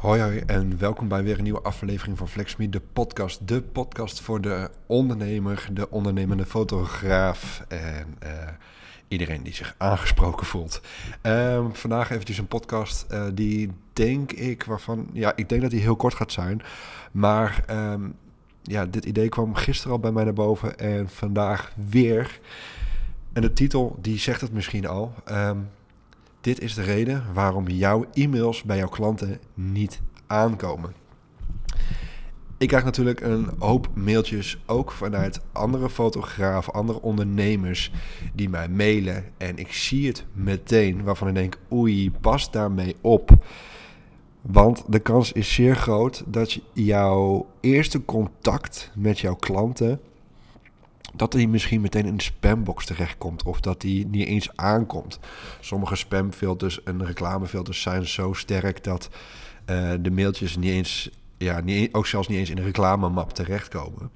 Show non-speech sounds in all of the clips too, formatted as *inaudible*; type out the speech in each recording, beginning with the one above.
Hoi hoi en welkom bij weer een nieuwe aflevering van FlexMe, de podcast. De podcast voor de ondernemer, de ondernemende fotograaf en uh, iedereen die zich aangesproken voelt. Um, vandaag eventjes een podcast uh, die denk ik, waarvan, ja, ik denk dat die heel kort gaat zijn. Maar um, ja, dit idee kwam gisteren al bij mij naar boven en vandaag weer. En de titel, die zegt het misschien al. Um, dit is de reden waarom jouw e-mails bij jouw klanten niet aankomen. Ik krijg natuurlijk een hoop mailtjes ook vanuit andere fotografen, andere ondernemers die mij mailen. En ik zie het meteen waarvan ik denk, oei, pas daarmee op. Want de kans is zeer groot dat jouw eerste contact met jouw klanten dat hij misschien meteen in de spambox terechtkomt of dat hij niet eens aankomt. Sommige spamfilters en reclamefilters zijn zo sterk dat uh, de mailtjes niet eens, ja, niet, ook zelfs niet eens in de reclamemap terechtkomen.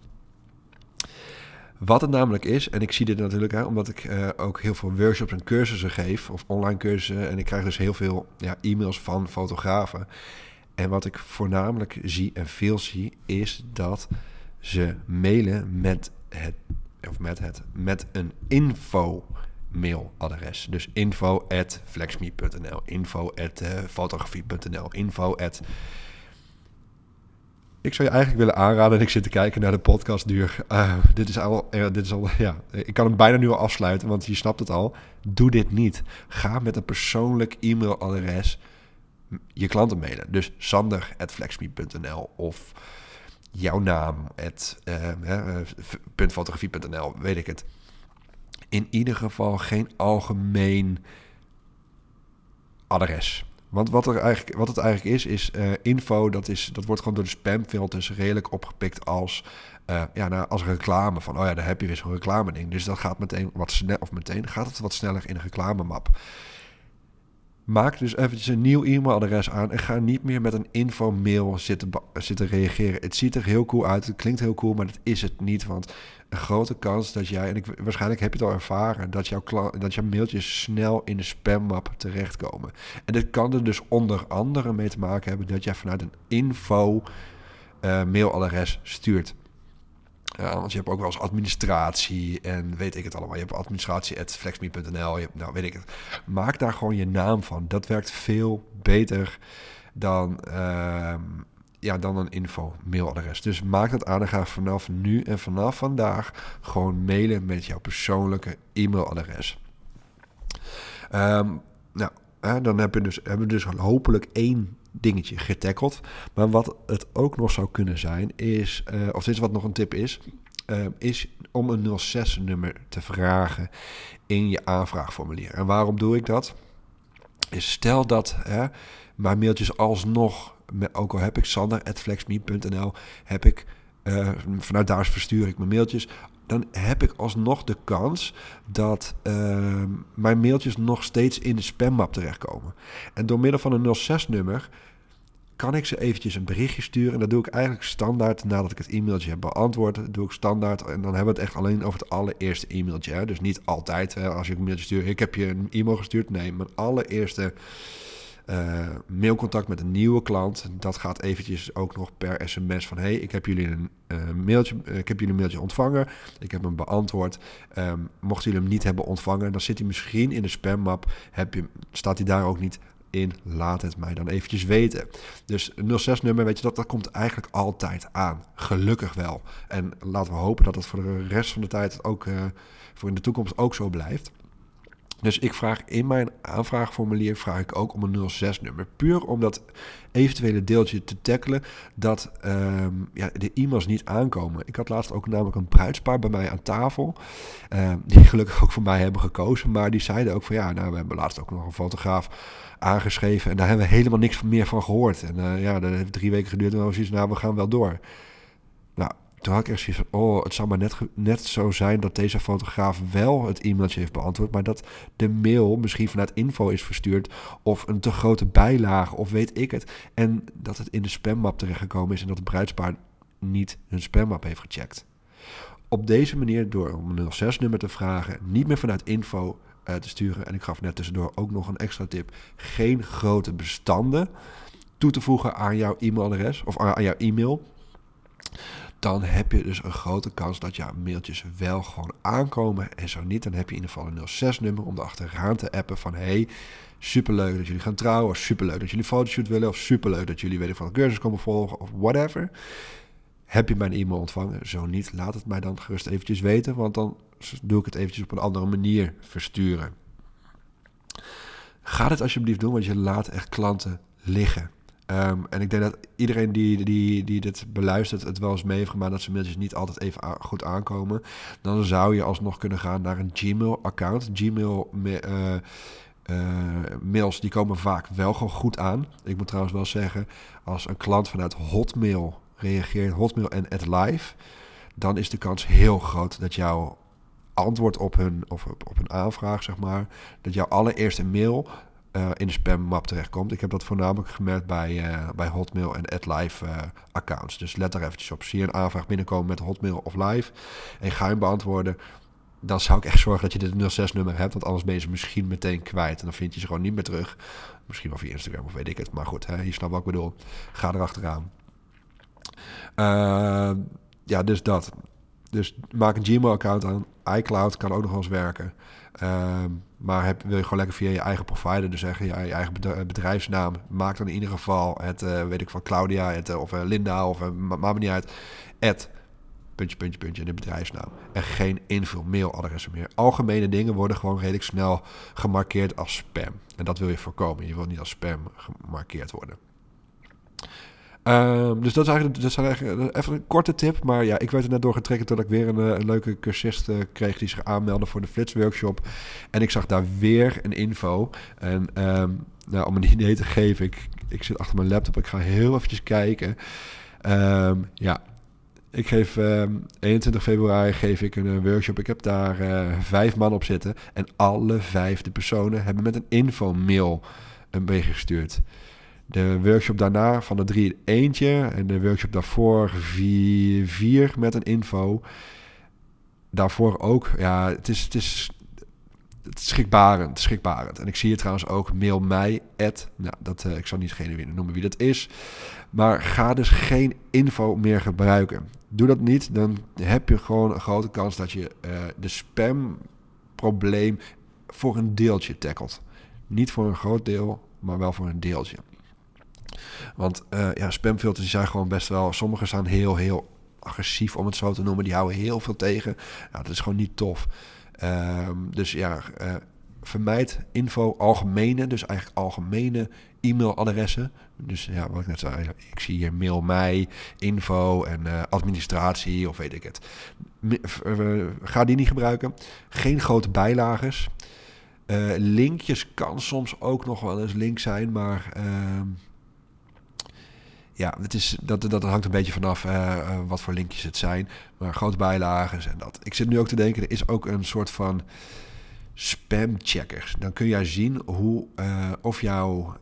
Wat het namelijk is, en ik zie dit natuurlijk hè, omdat ik uh, ook heel veel workshops en cursussen geef, of online cursussen, en ik krijg dus heel veel ja, e-mails van fotografen. En wat ik voornamelijk zie en veel zie, is dat ze mailen met het of met het, met een info mailadres. Dus info flexme.nl, info fotografie.nl, info. Ik zou je eigenlijk willen aanraden, en ik zit te kijken naar de podcastduur. Uh, dit is al, uh, dit is al, *laughs* ja, ik kan hem bijna nu al afsluiten, want je snapt het al. Doe dit niet. Ga met een persoonlijk e-mailadres je klanten mailen. Dus sander@flexme.nl of jouw naam, het, uh, puntfotografie.nl, weet ik het. In ieder geval geen algemeen adres. Want wat, er eigenlijk, wat het eigenlijk is, is uh, info, dat, is, dat wordt gewoon door de spamfilters redelijk opgepikt als, uh, ja, nou, als reclame. Van, oh ja, daar heb je weer zo'n reclame ding. Dus dat gaat meteen wat snel, of meteen gaat het wat sneller in een reclamemap. Maak dus eventjes een nieuw e-mailadres aan en ga niet meer met een info-mail zitten, zitten reageren. Het ziet er heel cool uit, het klinkt heel cool, maar dat is het niet. Want een grote kans dat jij, en ik, waarschijnlijk heb je het al ervaren, dat jouw, dat jouw mailtjes snel in de spammap terechtkomen. En dit kan er dus onder andere mee te maken hebben dat jij vanuit een info-mailadres uh, stuurt. Ja, want je hebt ook wel eens administratie en weet ik het allemaal. Je hebt administratie.flexme.nl. Je nou, weet ik het. Maak daar gewoon je naam van. Dat werkt veel beter dan, uh, ja, dan een info-mailadres. Dus maak dat ga vanaf nu en vanaf vandaag gewoon mailen met jouw persoonlijke e-mailadres. Um, nou, hè, dan heb dus, hebben we dus hopelijk één dingetje getackeld. Maar wat het ook nog zou kunnen zijn, is, uh, of dit is wat nog een tip is, uh, is om een 06-nummer te vragen in je aanvraagformulier. En waarom doe ik dat? Is stel dat hè, mijn mailtjes alsnog, ook al heb ik sander.flexme.nl, heb ik, uh, vanuit daar verstuur ik mijn mailtjes, dan heb ik alsnog de kans dat uh, mijn mailtjes nog steeds in de spammap terechtkomen. En door middel van een 06-nummer kan ik ze eventjes een berichtje sturen. En dat doe ik eigenlijk standaard nadat ik het e-mailtje heb beantwoord. doe ik standaard. En dan hebben we het echt alleen over het allereerste e-mailtje. Hè. Dus niet altijd hè, als je een mailtje stuurt. Ik heb je een e-mail gestuurd. Nee, mijn allereerste uh, mailcontact met een nieuwe klant. Dat gaat eventjes ook nog per sms van... hey, ik heb jullie een uh, mailtje, ik heb jullie een mailtje ontvangen. Ik heb hem beantwoord. Um, mochten jullie hem niet hebben ontvangen... dan zit hij misschien in de spammap. Heb je, staat hij daar ook niet in. Laat het mij dan eventjes weten. Dus 06-nummer, weet je, dat, dat komt eigenlijk altijd aan. Gelukkig wel. En laten we hopen dat het voor de rest van de tijd ook voor in de toekomst ook zo blijft. Dus ik vraag in mijn aanvraagformulier vraag ik ook om een 06-nummer. Puur om dat eventuele deeltje te tackelen dat um, ja, de e-mails niet aankomen. Ik had laatst ook namelijk een bruidspaar bij mij aan tafel. Um, die *laughs* gelukkig ook voor mij hebben gekozen. Maar die zeiden ook van ja, nou we hebben laatst ook nog een fotograaf aangeschreven. En daar hebben we helemaal niks meer van gehoord. En uh, ja, dat heeft drie weken geduurd. En dan zoiets, nou we gaan wel door. Nou, toen had ik echt zoiets van, oh, het zou maar net, net zo zijn dat deze fotograaf wel het e-mailtje heeft beantwoord, maar dat de mail misschien vanuit info is verstuurd of een te grote bijlage of weet ik het. En dat het in de spammap terechtgekomen is en dat het bruidspaar niet hun spammap heeft gecheckt. Op deze manier, door om een 06-nummer te vragen, niet meer vanuit info uh, te sturen. En ik gaf net tussendoor ook nog een extra tip. Geen grote bestanden toe te voegen aan jouw e-mailadres of aan jouw e-mail, dan heb je dus een grote kans dat jouw mailtjes wel gewoon aankomen. En zo niet, dan heb je in ieder geval een 06-nummer om erachteraan te appen van... hey, superleuk dat jullie gaan trouwen, of superleuk dat jullie fotoshoot willen... of superleuk dat jullie, weet van, de cursus komen volgen, of whatever. Heb je mijn e-mail ontvangen? Zo niet, laat het mij dan gerust eventjes weten... want dan doe ik het eventjes op een andere manier versturen. Ga dit alsjeblieft doen, want je laat echt klanten liggen. Ehm, en ik denk dat iedereen die, die, die dit beluistert het wel eens mee heeft gemaakt dat zijn mailtjes niet altijd even goed aankomen. Dan zou je alsnog kunnen gaan naar een Gmail-account. Gmail, uh, mails die komen vaak wel gewoon goed aan. Ik moet trouwens wel zeggen, als een klant vanuit Hotmail reageert, Hotmail en AdLive, dan is de kans heel groot dat jouw antwoord op hun, of op, op hun aanvraag, zeg maar, dat jouw allereerste mail uh, in de spammap terechtkomt. Ik heb dat voornamelijk gemerkt bij, uh, bij Hotmail en AdLive uh, accounts. Dus let daar eventjes op. Zie je een aanvraag binnenkomen met Hotmail of Live en ga hem beantwoorden... dan zou ik echt zorgen dat je dit 06-nummer hebt... want anders ben je ze misschien meteen kwijt. En dan vind je ze gewoon niet meer terug. Misschien wel via Instagram of weet ik het. Maar goed, hè, je snapt wat ik bedoel. Ga erachteraan. ja, dus dat. Dus maak een Gmail-account aan. iCloud kan ook nog wel eens werken. Ehm, maar heb, wil je gewoon lekker via je eigen provider, dus zeggen je, je eigen bedrijfsnaam, maak dan in ieder geval het, uh, weet ik van Claudia het, uh, of uh, Linda of maakt me niet uit, het puntje, puntje, puntje in de bedrijfsnaam. En geen invul mailadressen meer. Algemene dingen worden gewoon redelijk snel gemarkeerd als spam. En dat wil je voorkomen. Je wil niet als spam gemarkeerd worden. Um, dus dat is, eigenlijk, dat is eigenlijk even een korte tip. Maar ja, ik werd er net door getrekken dat ik weer een, een leuke cursist uh, kreeg die zich aanmeldde voor de Flits workshop. En ik zag daar weer een info. En um, nou, om een *laughs* idee te geven, ik, zit achter mijn laptop. Ik ga heel eventjes kijken. Um, ja, ik geef 21 februari geef ik een, workshop. Ik heb daar vijf man op zitten. En alle vijf de personen hebben met een info-mail een bericht gestuurd. De workshop daarna van de drie eentje. En de workshop daarvoor vier, vier met een info. Daarvoor ook. Ja, het is, het is, het is schrikbarend. En ik zie je trouwens ook, mail mij, at, nou, dat, uh, ik zal niet degene noemen wie dat is. Maar ga dus geen info meer gebruiken. Doe dat niet, dan heb je gewoon een grote kans dat je uh, de spam probleem voor een deeltje tackelt. Niet voor een groot deel, maar wel voor een deeltje. Want uh, ja, spamfilters zijn gewoon best wel... Sommige zijn heel, heel agressief, om het zo te noemen. Die houden heel veel tegen. Dat is gewoon niet tof. Um, dus ja, uh, vermijd info algemene, dus eigenlijk algemene e-mailadressen. Dus ja, wat ik net zei, ik zie hier mail mij, info en uh, administratie of weet ik het. ga die niet gebruiken. Geen grote bijlages. Linkjes kan soms ook nog wel eens link zijn, maar uh, ja, het is, dat, dat hangt een beetje vanaf uh, wat voor linkjes het zijn. Maar grote bijlagen en dat. Ik zit nu ook te denken, er is ook een soort van spamchecker. Dan kun jij zien hoe, uh, of jouw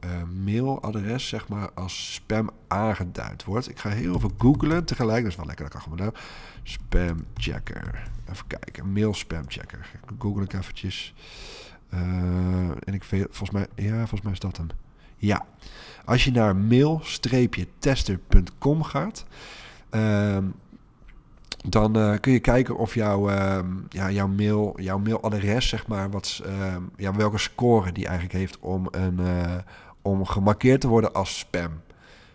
mailadres zeg maar, als spam aangeduid wordt. Ik ga heel even googlen tegelijk. Dat is wel lekker, dat kan gewoon. Spamchecker. Even kijken. Mail spamchecker. Google ik eventjes. en ik weet, volgens mij, ja, volgens mij is dat hem. Ja. Als je naar mail-tester.com gaat, ehm, dan uh, kun je kijken of jouw, uh, ja, jouw, mail, jouw mailadres, zeg maar, wat, uh, ja, welke score die eigenlijk heeft om, een, uh, om gemarkeerd te worden als spam.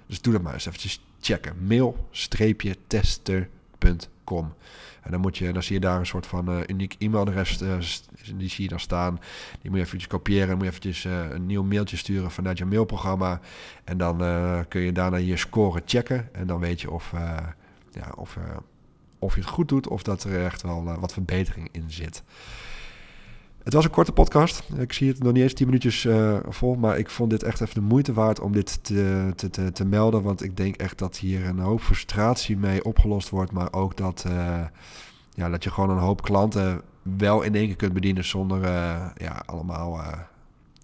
Dus doe dat maar eens eventjes checken. Mail-tester.com. En dan, moet je, dan zie je daar een soort van uh, uniek e-mailadres, uh, die zie je dan staan. Die moet je eventjes kopiëren, moet je eventjes uh, een nieuw mailtje sturen vanuit je mailprogramma. En dan kun je daarna je score checken. En dan weet je of, ja, of, of je het goed doet of dat er echt wel wat verbetering in zit. Het was een korte podcast. Ik zie het nog niet eens 10 minuutjes uh, vol. Maar ik vond dit echt even de moeite waard om dit te, te, te, te, melden. Want ik denk echt dat hier een hoop frustratie mee opgelost wordt. Maar ook dat, uh, ja, dat je gewoon een hoop klanten wel in één keer kunt bedienen zonder uh, ja, allemaal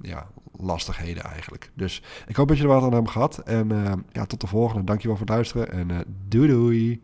ja, lastigheden eigenlijk. Dus ik hoop dat je er wat aan hebt gehad. En ja, tot de volgende. Dankjewel voor het luisteren. En doei doei.